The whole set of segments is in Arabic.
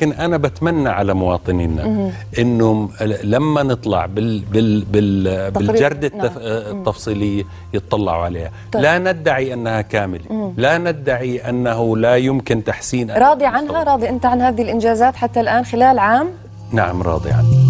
لكن أنا بتمنى على مواطنينا انه لما نطلع بال بال بال بالجرده التف... التفصيليه يطلعوا عليها. طيب. لا ندعي أنها كاملة. لا ندعي أنه لا يمكن تحسين راضي عنها؟ راضي أنت عن هذه الإنجازات حتى الآن خلال عام؟ نعم راضي عنها.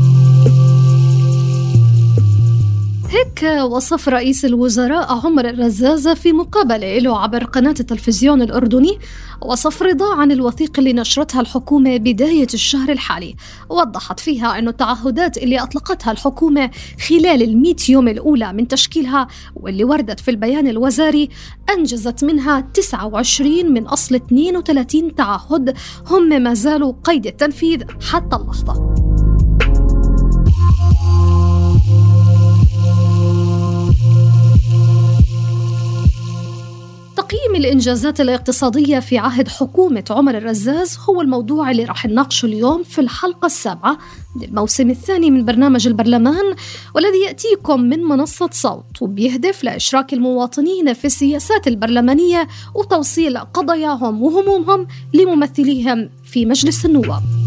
هيك وصف رئيس الوزراء عمر الرزازة في مقابلة له عبر قناة التلفزيون الأردني وصف رضا عن الوثيقة اللي نشرتها الحكومة بداية الشهر الحالي. وضحت فيها أن التعهدات اللي أطلقتها الحكومة خلال المئة يوم الأولى من تشكيلها واللي وردت في البيان الوزاري أنجزت منها 29 من أصل 32 تعهد هم ما زالوا قيد التنفيذ حتى اللحظة. تقييم الإنجازات الاقتصادية في عهد حكومة عمر الرزاز هو الموضوع اللي راح نناقشه اليوم في الحلقة السابعة من الموسم الثاني من برنامج البرلمان والذي يأتيكم من منصة صوت وبيهدف لإشراك المواطنين في السياسات البرلمانية وتوصيل قضاياهم وهمومهم لممثليهم في مجلس النواب.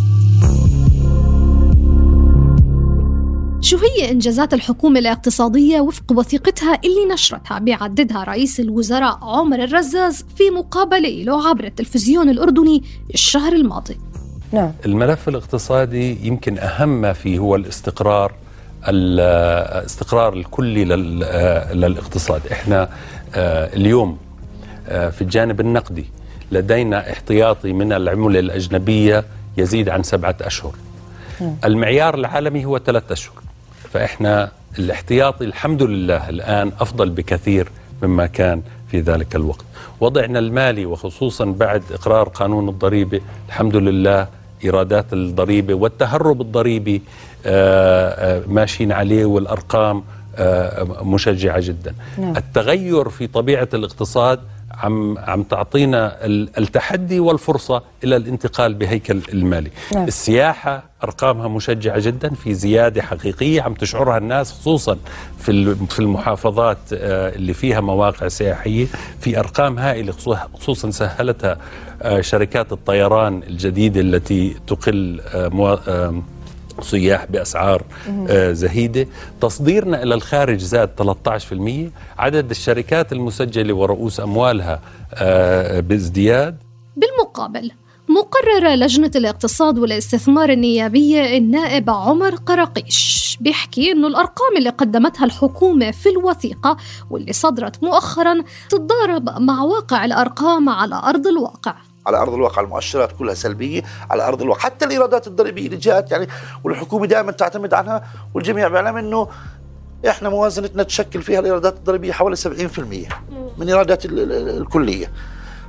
شو هي إنجازات الحكومة الاقتصادية وفق وثيقتها اللي نشرتها بيعددها رئيس الوزراء عمر الرزاز في مقابلة له عبر التلفزيون الأردني الشهر الماضي؟ نعم. الملف الاقتصادي يمكن أهم ما فيه هو الاستقرار الاستقرار الكلي لل- للاقتصاد. إحنا آه، اليوم آه، في الجانب النقدي لدينا احتياطي من العملة الأجنبية يزيد عن سبعة أشهر. المعيار العالمي هو ثلاثة أشهر. فإحنا الاحتياطي الحمد لله الآن أفضل بكثير مما كان في ذلك الوقت وضعنا المالي وخصوصا بعد إقرار قانون الضريبة الحمد لله إيرادات الضريبة والتهرب الضريبي آه، آه، ماشيين عليه والأرقام آه، مشجعة جدا نعم. التغير في طبيعة الاقتصاد عم عم تعطينا ال- التحدي والفرصة إلى الانتقال بهيكل المالي نعم. السياحة أرقامها مشجعة جدا في زيادة حقيقية عم تشعرها الناس خصوصا في في المحافظات آه، اللي فيها مواقع سياحية في أرقام هائلة خصوصا- سهلتها آه، شركات الطيران الجديدة التي تقل آه، سياح بأسعار آه، زهيدة. تصديرنا إلى الخارج زاد 13% عدد الشركات المسجلة ورؤوس أموالها آه، بازدياد. بالمقابل مقرر لجنة الاقتصاد والاستثمار النيابية النائب عمر قرقيش بيحكي إنه الأرقام اللي قدمتها الحكومة في الوثيقة واللي صدرت مؤخرا تتضارب مع واقع الأرقام على أرض الواقع. على أرض الواقع المؤشرات كلها سلبية على أرض الواقع. حتى الإيرادات الضريبية اللي جاءت يعني والحكومة دائما تعتمد عنها والجميع بيعلم إنه إحنا موازنتنا تشكل فيها الإيرادات الضريبية حوالي 70% من إيرادات ال- ال- الكلية.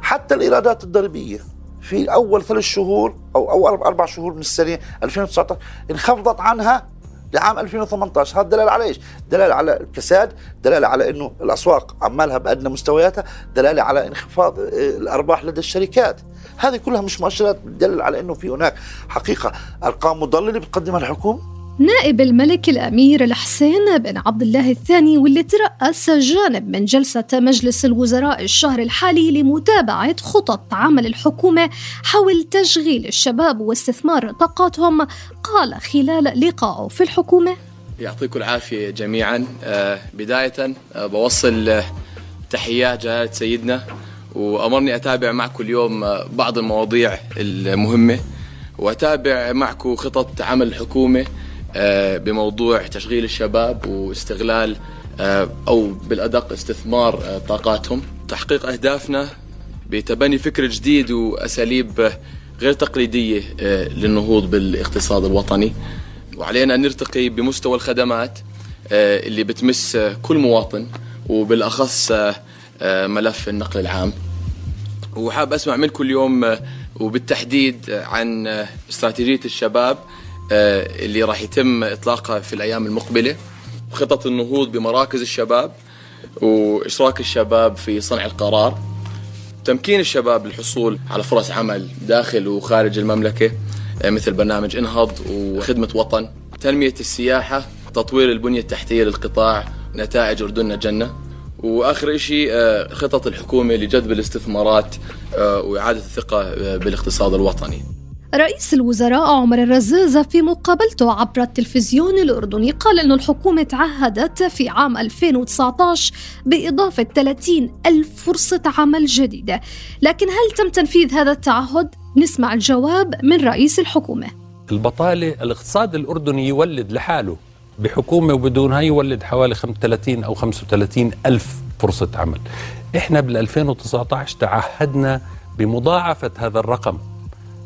حتى الإيرادات الضريبية في أول ثلاث شهور أو أو أربع- أربع شهور من السنة 2019 انخفضت عنها لعام 2018 هذا دلاله على إيش؟ دلاله على الكساد، دلاله على إنه الأسواق عمالها بأدنى مستوياتها، دلاله على انخفاض آه، الأرباح لدى الشركات. هذه كلها مش مؤشرات بتدلل على إنه في هناك حقيقة أرقام مضللة بتقدمها الحكومة نائب الملك الأمير الحسين بن عبد الله الثاني واللي ترأس جانب من جلسة مجلس الوزراء الشهر الحالي لمتابعة خطط عمل الحكومة حول تشغيل الشباب واستثمار طاقاتهم قال خلال لقائه في الحكومة. يعطيكم العافية جميعا. آه، بداية آه، بوصل آه، تحيات جلالة سيدنا وأمرني أتابع معكم اليوم بعض المواضيع المهمة وأتابع معكم خطط عمل الحكومة بموضوع تشغيل الشباب واستغلال آه، أو بالأدق استثمار آه، طاقاتهم. تحقيق أهدافنا بتبني فكر جديد وأساليب آه، غير تقليدية آه، للنهوض بالاقتصاد الوطني. وعلينا أن نرتقي بمستوى الخدمات اللي بتمس كل مواطن وبالأخص ملف النقل العام. وحاب أسمع منكم اليوم وبالتحديد عن استراتيجية الشباب اللي راح يتم إطلاقها في الأيام المقبلة. خطط النهوض بمراكز الشباب وإشراك الشباب في صنع القرار. تمكين الشباب للحصول على فرص عمل داخل وخارج المملكة مثل برنامج إنهض وخدمة وطن. تنمية السياحة تطوير البنية التحتية للقطاع نتائج أردننا جنه وآخر شيء آه، خطط الحكومة لجذب الاستثمارات آه، وإعادة الثقة آه، بالاقتصاد الوطني. رئيس الوزراء عمر الرزازة في مقابلته عبر التلفزيون الأردني قال أن الحكومة تعهدت في عام 2019 بإضافة 30 ألف فرصة عمل جديدة. لكن هل تم تنفيذ هذا التعهد؟ نسمع الجواب من رئيس الحكومة. البطالة الاقتصاد الأردني يولد لحاله. بحكومة وبدونها يولد حوالي 35 أو 35 ألف فرصة عمل. إحنا بال 2019 تعهدنا بمضاعفة هذا الرقم.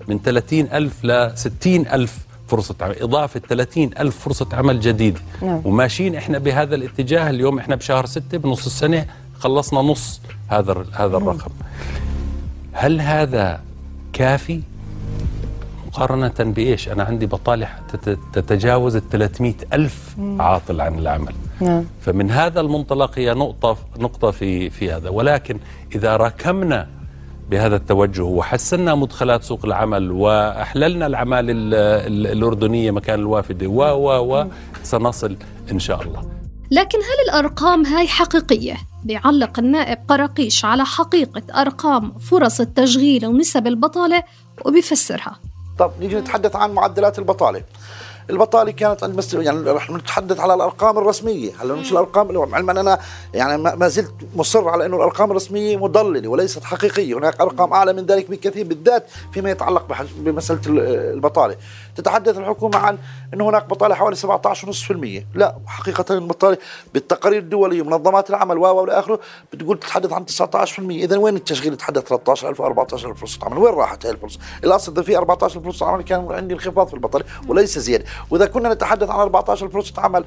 من 30 ألف ل 60 ألف فرصة عمل إضافة 30 ألف فرصة عمل جديدة نعم. وماشيين إحنا بهذا الاتجاه اليوم إحنا بشهر 6 بنص السنة خلصنا نص هذا هذا الرقم. هل هذا كافي؟ مقارنة بإيش؟ أنا عندي بطالة تتجاوز ال 300 ألف عاطل عن العمل. نعم. فمن هذا المنطلق هي نقطة نقطة في في هذا. ولكن إذا ركمنا بهذا التوجه وحسنا مدخلات سوق العمل وأحللنا العماله الأردنية مكان الوافدة و و و سنصل إن شاء الله. لكن هل الأرقام هاي حقيقية؟ بيعلق النائب قراقيش على حقيقة أرقام فرص التشغيل ونسب البطالة وبيفسرها. طب نيجي نتحدث عن معدلات البطالة. البطالة كانت عند مس... يعني رح نتحدث على الأرقام الرسمية. هلا مش الأرقام؟ علما أنا يعني ما زلت مصر على إنه الأرقام الرسمية مضللة وليست حقيقية. هناك أرقام أعلى من ذلك بكثير بالذات فيما يتعلق بمسألة البطالة. تتحدث الحكومة عن انه هناك بطالة حوالي 17.5% لا حقيقة البطاله بالتقارير الدولية ومنظمات العمل و والى آخره بتقول تتحدث عن 19% اذا وين التشغيل؟ تحدث 13000 و 14000 فرصه عمل وين راحت هاي الفرصه الاصل في 14000 فرصه عمل كان عندي انخفاض في البطالة وليس زيادة. وإذا كنا نتحدث عن 14 فرصه عمل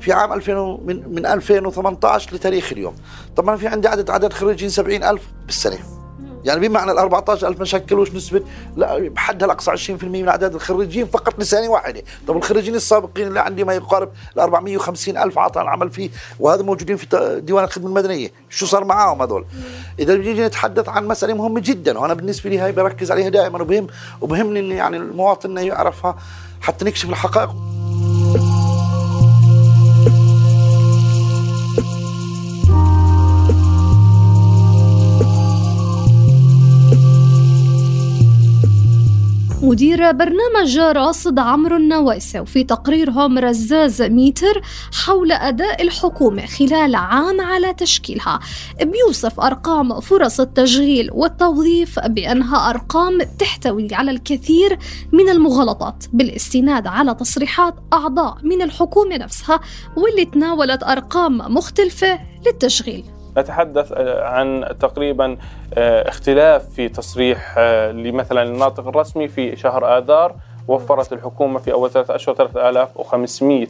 في عام 2000 من, من 2018 لتاريخ اليوم. طبعا في عندي عدد عدد خريجين 70000 بالسنة. يعني بمعنى ال 14000 ما شكلوش نسبة لا بحدها الأقصى 20% من أعداد الخريجين فقط لسنه واحدة، طب الخريجين السابقين اللي عندي ما يقارب ال 450000 عطى العمل فيه وهذا موجودين في ديوان الخدمة المدنية، شو صار معاهم هذول؟ إذا بنيجي نتحدث عن مسألة مهمة جدا وأنا بالنسبة لي هاي بركز عليها دائما وبهم وبهمني يعني المواطن يعرفها حتى نكشف الحقائق. مدير برنامج راصد عمرو النويسي وفي تقريرهم رزاز ميتر حول أداء الحكومة خلال عام على تشكيلها. بيوصف أرقام فرص التشغيل والتوظيف بأنها أرقام تحتوي على الكثير من المغالطات بالاستناد على تصريحات أعضاء من الحكومة نفسها واللي تناولت أرقام مختلفة للتشغيل. نتحدث آه، عن تقريبا آه، اختلاف في تصريح آه، لمثلا الناطق الرسمي في شهر آذار وفرت الحكومة في أول ثلاثة أشهر 3500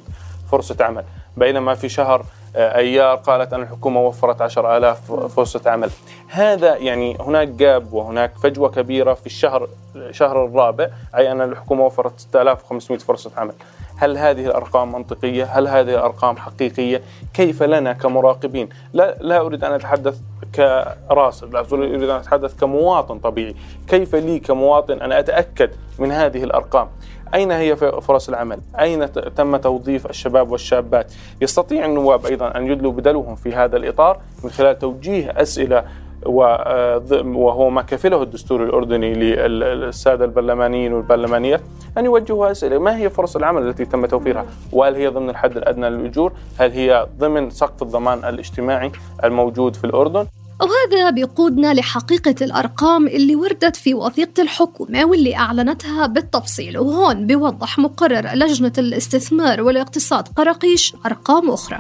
فرصة عمل. بينما في شهر أيار قالت أن الحكومة وفرت 10000 فرصة عمل. هذا يعني هناك جاب وهناك فجوة كبيرة في الشهر شهر الرابع أي أن الحكومة وفرت 6500 فرصة عمل. هل هذه الأرقام منطقية؟ هل هذه الأرقام حقيقية؟ كيف لنا كمراقبين؟ لا, لا أريد أن أتحدث كراسل لا أريد أن أتحدث كمواطن طبيعي كيف لي كمواطن أن أتأكد من هذه الأرقام أين هي فرص العمل؟ أين تم توظيف الشباب والشابات؟ يستطيع النواب أيضا أن يدلوا بدلوهم في هذا الإطار من خلال توجيه أسئلة وهو ما كفله الدستور الأردني للسادة البرلمانيين والبرلمانيات أن يوجهوا أسئلة ما هي فرص العمل التي تم توفيرها؟ وهل هي ضمن الحد الأدنى للأجور؟ هل هي ضمن سقف الضمان الاجتماعي الموجود في الأردن؟ وهذا بيقودنا لحقيقة الأرقام اللي وردت في وثيقة الحكومة واللي أعلنتها بالتفصيل. وهون بيوضح مقرر لجنة الاستثمار والاقتصاد قرقيش أرقام أخرى.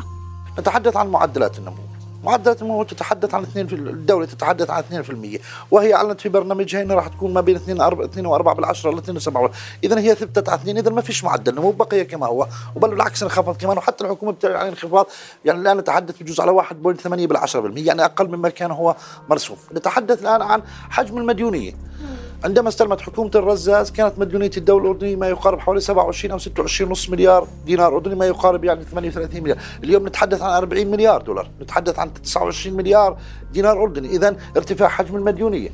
نتحدث عن معدلات النمو. معدلات النمو تتحدث عن 2 في الدولة تتحدث عن 2% وهي أعلنت في برنامجها أنها راح تكون ما بين 2 2 و4 بالعشرة ل 2 و7 إذا هي ثبتت على 2 إذا ما فيش معدل نمو بقي كما هو. وبل بالعكس انخفض كمان. وحتى الحكومة بتعلن عن انخفاض. يعني الآن نتحدث بجوز على 1.8 بالعشرة بالمية يعني أقل مما كان هو مرسوم. نتحدث الآن عن حجم المديونية. عندما استلمت حكومة الرزاز كانت مديونية الدولة الأردنية ما يقارب حوالي 27 أو 26 نص مليار دينار أردني ما يقارب يعني 38 مليار. اليوم نتحدث عن 40 مليار دولار نتحدث عن 29 مليار دينار أردني. إذا ارتفاع حجم المديونية.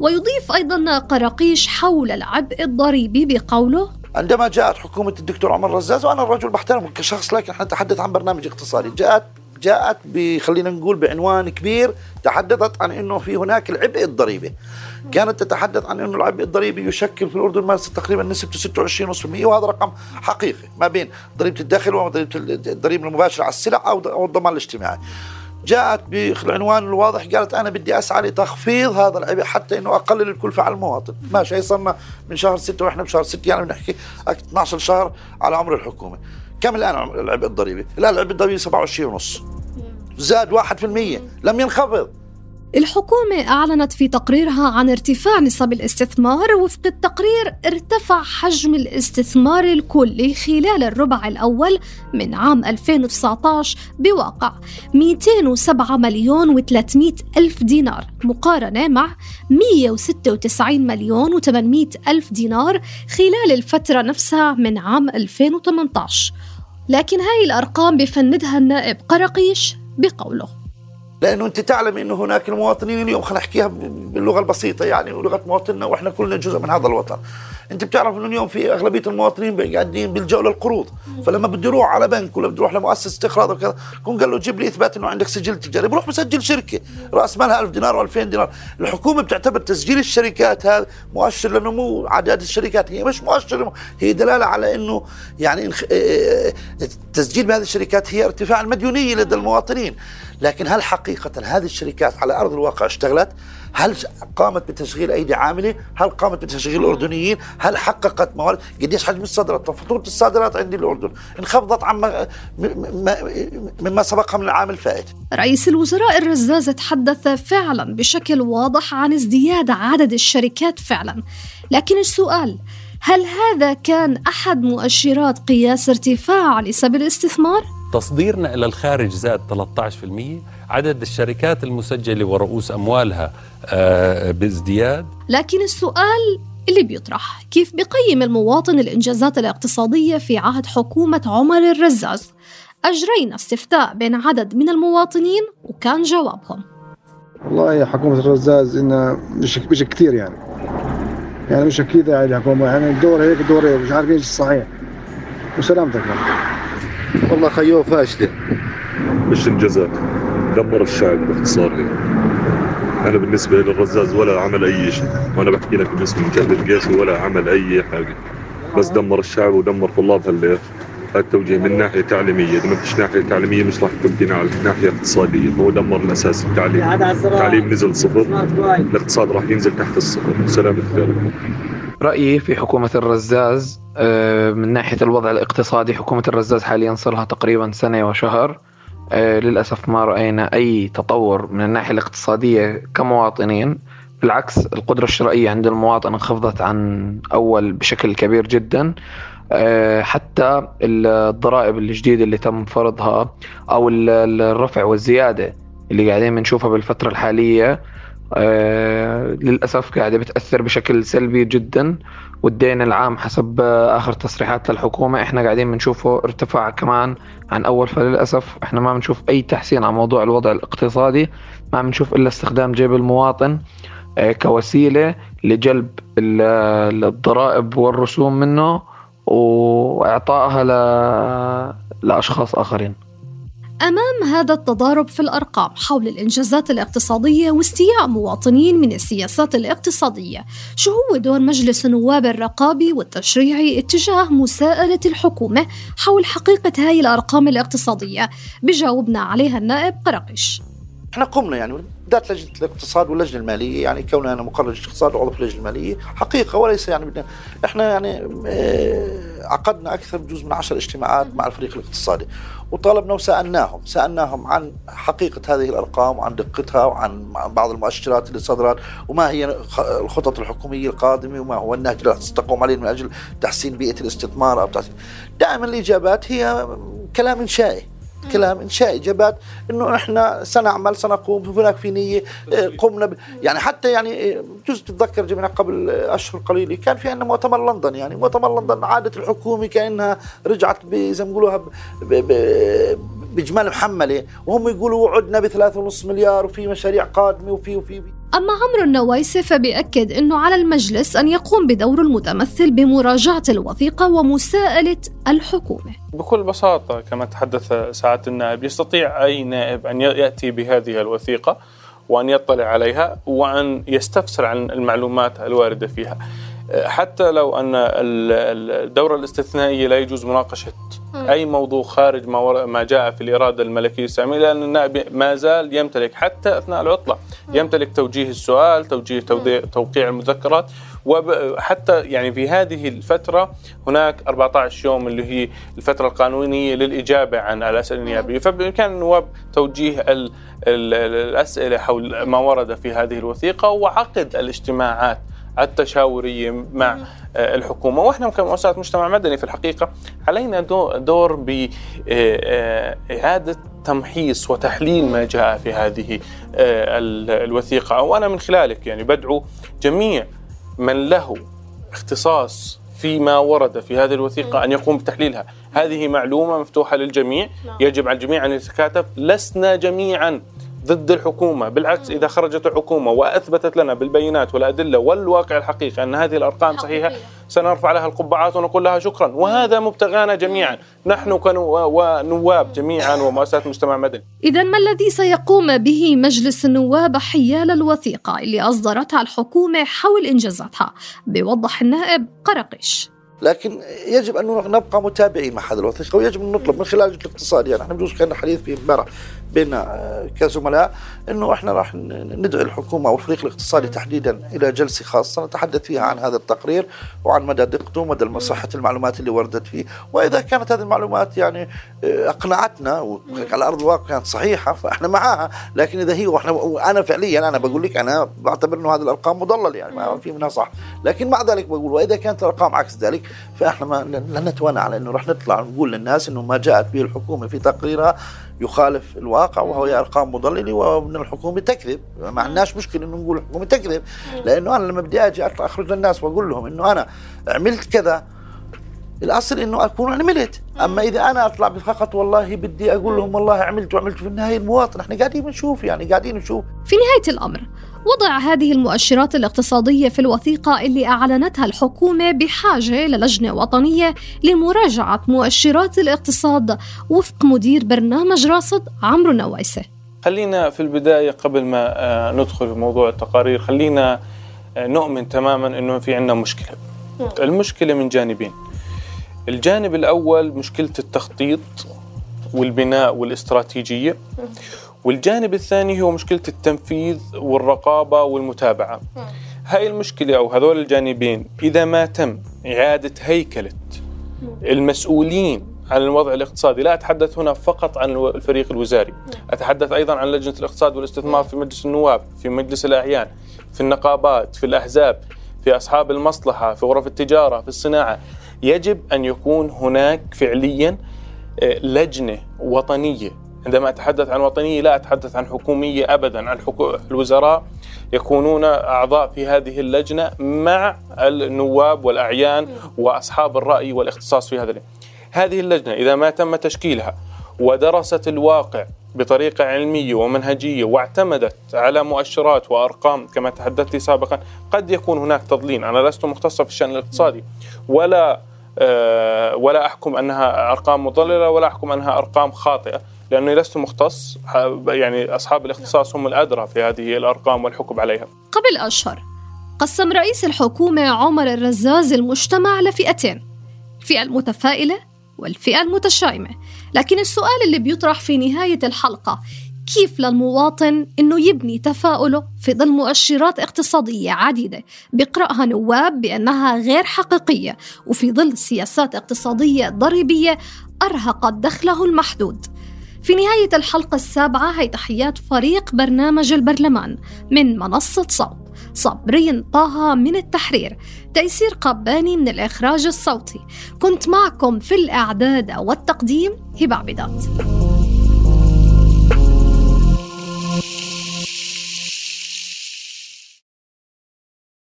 ويضيف أيضا قراقيش حول العبء الضريبي بقوله عندما جاءت حكومة الدكتور عمر رزاز وأنا الرجل بحترمه كشخص لكن نتحدث عن برنامج اقتصادي. جاءت جاءت خلينا نقول بعنوان كبير تحدثت عن إنه في هناك العبء الضريبي. كانت تتحدث عن إنه العبء الضريبي يشكل في الأردن ما تقريبا نسبته 26.5% وهذا رقم حقيقي ما بين ضريبة الدخل وضريبه الضريبة المباشرة على السلع أو الضمان الاجتماعي. جاءت بالعنوان الواضح قالت أنا بدي أسعى لتخفيض هذا العبء حتى إنه أقلل الكلفه على المواطن. ماشي صرنا من شهر 6 وإحنا بشهر 6 يعني بنحكي 12 شهر على عمر الحكومة. كم الآن العبء الضريبي؟ الآن العبء الضريبي 27 ونص. زاد 1% لم ينخفض. الحكومة أعلنت في تقريرها عن ارتفاع نسب الاستثمار وفق التقرير ارتفع حجم الاستثمار الكلي خلال الربع الأول من عام 2019 بواقع 207 مليون و300 ألف دينار مقارنة مع 196 مليون و800 ألف دينار خلال الفترة نفسها من عام 2018 لكن هاي الأرقام بفندها النائب قرقيش بقوله. لأنه أنت تعلم إنه هناك المواطنين اليوم خلينا نحكيها باللغة البسيطة يعني ولغة مواطننا وإحنا كلنا جزء من هذا الوطن. أنت بتعرف إنه اليوم في أغلبية المواطنين قاعدين بيلجأوا للقروض فلما بده يروح على بنك ولا بده يروح لمؤسسة استقراض وكذا يكون قال له جيب لي إثبات إنه عندك سجل تجاري. بروح مسجل شركة رأس مالها 1000 دينار و2000 دينار. الحكومة بتعتبر تسجيل الشركات هذا مؤشر لنمو أعداد الشركات. هي مش مؤشر هي دلالة على إنه يعني تسجيل بهذه الشركات هي ارتفاع المديونيه لدى المواطنين. لكن هل حقيقة هذه الشركات على أرض الواقع اشتغلت؟ هل قامت بتشغيل أيدي عاملة؟ هل قامت بتشغيل الأردنيين؟ هل حققت موارد؟ قديش حجم الصادرات؟ فاتورة الصادرات عند الأردن انخفضت عما مما سبقها من العام الفائت رئيس الوزراء الرزاز تحدث فعلا بشكل واضح عن ازدياد عدد الشركات فعلا لكن السؤال هل هذا كان أحد مؤشرات قياس ارتفاع نسب الاستثمار؟ تصديرنا إلى الخارج زاد 13% عدد الشركات المسجلة ورؤوس أموالها آه، بازدياد. لكن السؤال اللي بيطرح كيف بقيم المواطن الإنجازات الاقتصادية في عهد حكومة عمر الرزاز؟ أجرينا استفتاء بين عدد من المواطنين وكان جوابهم. والله حكومة الرزاز إنها مش مش كثير يعني. يعني مش أكيد يعني الحكومة يعني الدور هيك دور هيك مش عارفين إيش الصحيح. وسلامتك. يعني. والله خيوه فاشلة. مش انجازات دمر الشعب باختصار أنا بالنسبة للرزاز ولا عمل أي شيء. وأنا بحكي لك بالنسبة لمجاهد القياسي ولا عمل أي حاجة. بس دمر الشعب ودمر طلاب هالليل. التوجيه من ناحية تعليمية. إذا ما فيش ناحية تعليمية مش راح تبني على ناحيه اقتصادية. هو دمر الأساس. التعليم التعليم نزل صفر. الاقتصاد راح ينزل تحت الصفر. سلامة خيرك رأيي في حكومة الرزاز آه، من ناحية الوضع الاقتصادي حكومة الرزاز حاليا صار لها تقريبا سنة وشهر. آه، للأسف ما رأينا أي تطور من الناحية الاقتصادية كمواطنين. بالعكس القدرة الشرائية عند المواطن انخفضت عن أول بشكل كبير جدا. حتى الضرائب الجديدة اللي تم فرضها أو الرفع والزيادة اللي قاعدين بنشوفها بالفترة الحالية آه، للأسف قاعدة بتأثر بشكل سلبي جدا والدين العام حسب آخر تصريحات للحكومة إحنا قاعدين بنشوفه ارتفع كمان عن أول فللأسف إحنا ما بنشوف أي تحسين على موضوع الوضع الاقتصادي ما بنشوف إلا استخدام جيب المواطن آه، كوسيلة لجلب الضرائب والرسوم منه وإعطائها لأشخاص آخرين. أمام هذا التضارب في الأرقام حول الإنجازات الاقتصادية واستياء مواطنين من السياسات الاقتصادية شو هو دور مجلس النواب الرقابي والتشريعي اتجاه مساءلة الحكومة حول حقيقة هاي الأرقام الاقتصادية بجاوبنا عليها النائب قرقش إحنا قمنا يعني ذات لجنة الاقتصاد واللجنة المالية يعني كوننا أنا مقرر اقتصاد وعضو في اللجنة المالية حقيقة وليس يعني بدنا إحنا يعني آه، عقدنا أكثر بجوز من عشر اجتماعات مع الفريق الاقتصادي وطالبنا وسألناهم سألناهم عن حقيقة هذه الأرقام وعن دقتها وعن بعض المؤشرات اللي صدرت وما هي الخطط الحكومية القادمة وما هو النهج الذي تقوم عليه من أجل تحسين بيئة الاستثمار أو تحسين. دائما الإجابات هي كلام إنشائي. كلام انشائي إجابات إنه إحنا سنعمل سنقوم هناك في نية آه، قمنا ب... يعني حتى يعني آه، جزء تتذكر جميعا قبل أشهر قليله كان في عندنا مؤتمر لندن يعني مؤتمر لندن عادت الحكومة كأنها رجعت زي ما بيقولوها ب... ب... بجمال محملة وهم يقولوا وعدنا ب 3.5 مليار وفي مشاريع قادمة وفي وفي, وفي. أما عمرو النوايسي فبيأكد أنه على المجلس أن يقوم بدور المتمثل بمراجعة الوثيقة ومساءلة الحكومة. بكل بساطة كما تحدث سعادة النائب يستطيع أي نائب أن يأتي بهذه الوثيقة وأن يطلع عليها وأن يستفسر عن المعلومات الواردة فيها. حتى لو أن الدورة الاستثنائية لا يجوز مناقشة أي موضوع خارج ما ما جاء في الإرادة الملكية الساميه لأن النائب ما زال يمتلك حتى أثناء العطلة يمتلك توجيه السؤال توجيه توقيع المذكرات وحتى يعني في هذه الفترة هناك 14 يوم اللي هي الفترة القانونية للإجابة عن الأسئلة النيابية. فبإمكان النواب توجيه ال ال الأسئلة حول ما ورد في هذه الوثيقة وعقد الاجتماعات التشاورية مع آه، الحكومة. وإحنا كمؤسسات مجتمع مدني في الحقيقة علينا دور باعاده تمحيص وتحليل ما جاء في هذه آه، الوثيقة. وأنا من خلالك يعني بدعو جميع من له اختصاص فيما ورد في هذه الوثيقة أن يقوم بتحليلها. هذه معلومة مفتوحة للجميع. نعم. يجب على الجميع أن يتكاتف. لسنا جميعا. ضد الحكومة. بالعكس إذا خرجت الحكومة وأثبتت لنا بالبينات والأدلة والواقع الحقيقي أن هذه الأرقام صحيحة سنرفع لها القبعات ونقول لها شكرا. وهذا مبتغانا جميعا. نحن كنواب جميعا ومؤسسات مجتمع مدني. إذا ما الذي سيقوم به مجلس النواب حيال الوثيقة اللي أصدرتها الحكومة حول إنجازاتها؟ بيوضح النائب قرقش لكن يجب أن نبقى متابعين مع هذا الوثيقه ويجب أن نطلب من خلال الاقتصاد يعني إحنا بجوز كأن حديث في امبارح بين آه، كزملاء إنه إحنا راح ندعو الحكومة أو الفريق الاقتصادي تحديدا إلى جلسة خاصة نتحدث فيها عن هذا التقرير وعن مدى دقته ومدى صحه المعلومات اللي وردت فيه. وإذا كانت هذه المعلومات يعني آه، أقنعتنا وعلى أرض الواقع كانت صحيحة فإحنا معاها. لكن إذا هي وإحنا وأنا فعليا أنا بقول لك أنا بعتبر إنه هذه الأرقام مضللة يعني ما في منها صح. لكن مع ذلك بقول وإذا كانت الأرقام عكس ذلك فاحنا ما لن نتوانى على إنه راح نطلع نقول للناس إنه ما جاءت به الحكومة في تقريرها يخالف الواقع وهو أرقام مضللة وان الحكومة تكذب. ما عندناش مشكلة إنه نقول الحكومة تكذب. لأنه أنا لما بدي أجي أخرج للناس وأقول لهم إنه أنا عملت كذا الأصل إنه أكون عملت أما إذا أنا أطلع فقط والله بدي أقول لهم والله عملت وعملت في النهاية المواطن إحنا قاعدين نشوف يعني قاعدين نشوف. في نهاية الأمر وضع هذه المؤشرات الاقتصادية في الوثيقة اللي أعلنتها الحكومة بحاجة للجنة وطنية لمراجعة مؤشرات الاقتصاد وفق مدير برنامج راصد عمرو نوايسة. خلينا في البداية قبل ما آه، ندخل في موضوع التقارير خلينا آه، نؤمن تماما أنه في عندنا مشكلة. المشكلة من جانبين. الجانب الأول مشكلة التخطيط والبناء والاستراتيجية. والجانب الثاني هو مشكلة التنفيذ والرقابة والمتابعة. هاي المشكلة أو هذول الجانبين إذا ما تم إعادة هيكلة المسؤولين عن الوضع الاقتصادي لا أتحدث هنا فقط عن الفريق الوزاري أتحدث أيضا عن لجنة الاقتصاد والاستثمار في مجلس النواب في مجلس الأعيان في النقابات في الأحزاب في أصحاب المصلحة في غرف التجارة في الصناعة. يجب أن يكون هناك فعليا آه، لجنة وطنية عندما أتحدث عن وطنية لا أتحدث عن حكومية أبدا عن الوزراء يكونون أعضاء في هذه اللجنة مع النواب والأعيان وأصحاب الرأي والاختصاص في هذا هذه اللجنة إذا ما تم تشكيلها ودرست الواقع بطريقة علمية ومنهجية واعتمدت على مؤشرات وأرقام كما تحدثت سابقا قد يكون هناك تضليل. أنا لست مختصة في الشأن الاقتصادي ولا آه، ولا أحكم أنها أرقام مضللة ولا أحكم أنها أرقام خاطئة. لأني لست مختص. يعني أصحاب الاختصاص هم الأدرى في هذه الأرقام والحكم عليها. قبل أشهر قسم رئيس الحكومة عمر الرزاز المجتمع لفئتين الفئة المتفائلة والفئة المتشائمة. لكن السؤال اللي بيطرح في نهاية الحلقة كيف للمواطن إنه يبني تفاؤله في ظل مؤشرات اقتصادية عديدة؟ بيقرأها نواب بأنها غير حقيقية وفي ظل سياسات اقتصادية ضريبية أرهقت دخله المحدود. في نهاية الحلقة السابعة هي تحيات فريق برنامج البرلمان من منصة صوت. صبرين طه من التحرير. تيسير قباني من الإخراج الصوتي. كنت معكم في الإعداد والتقديم هبة عبيدات.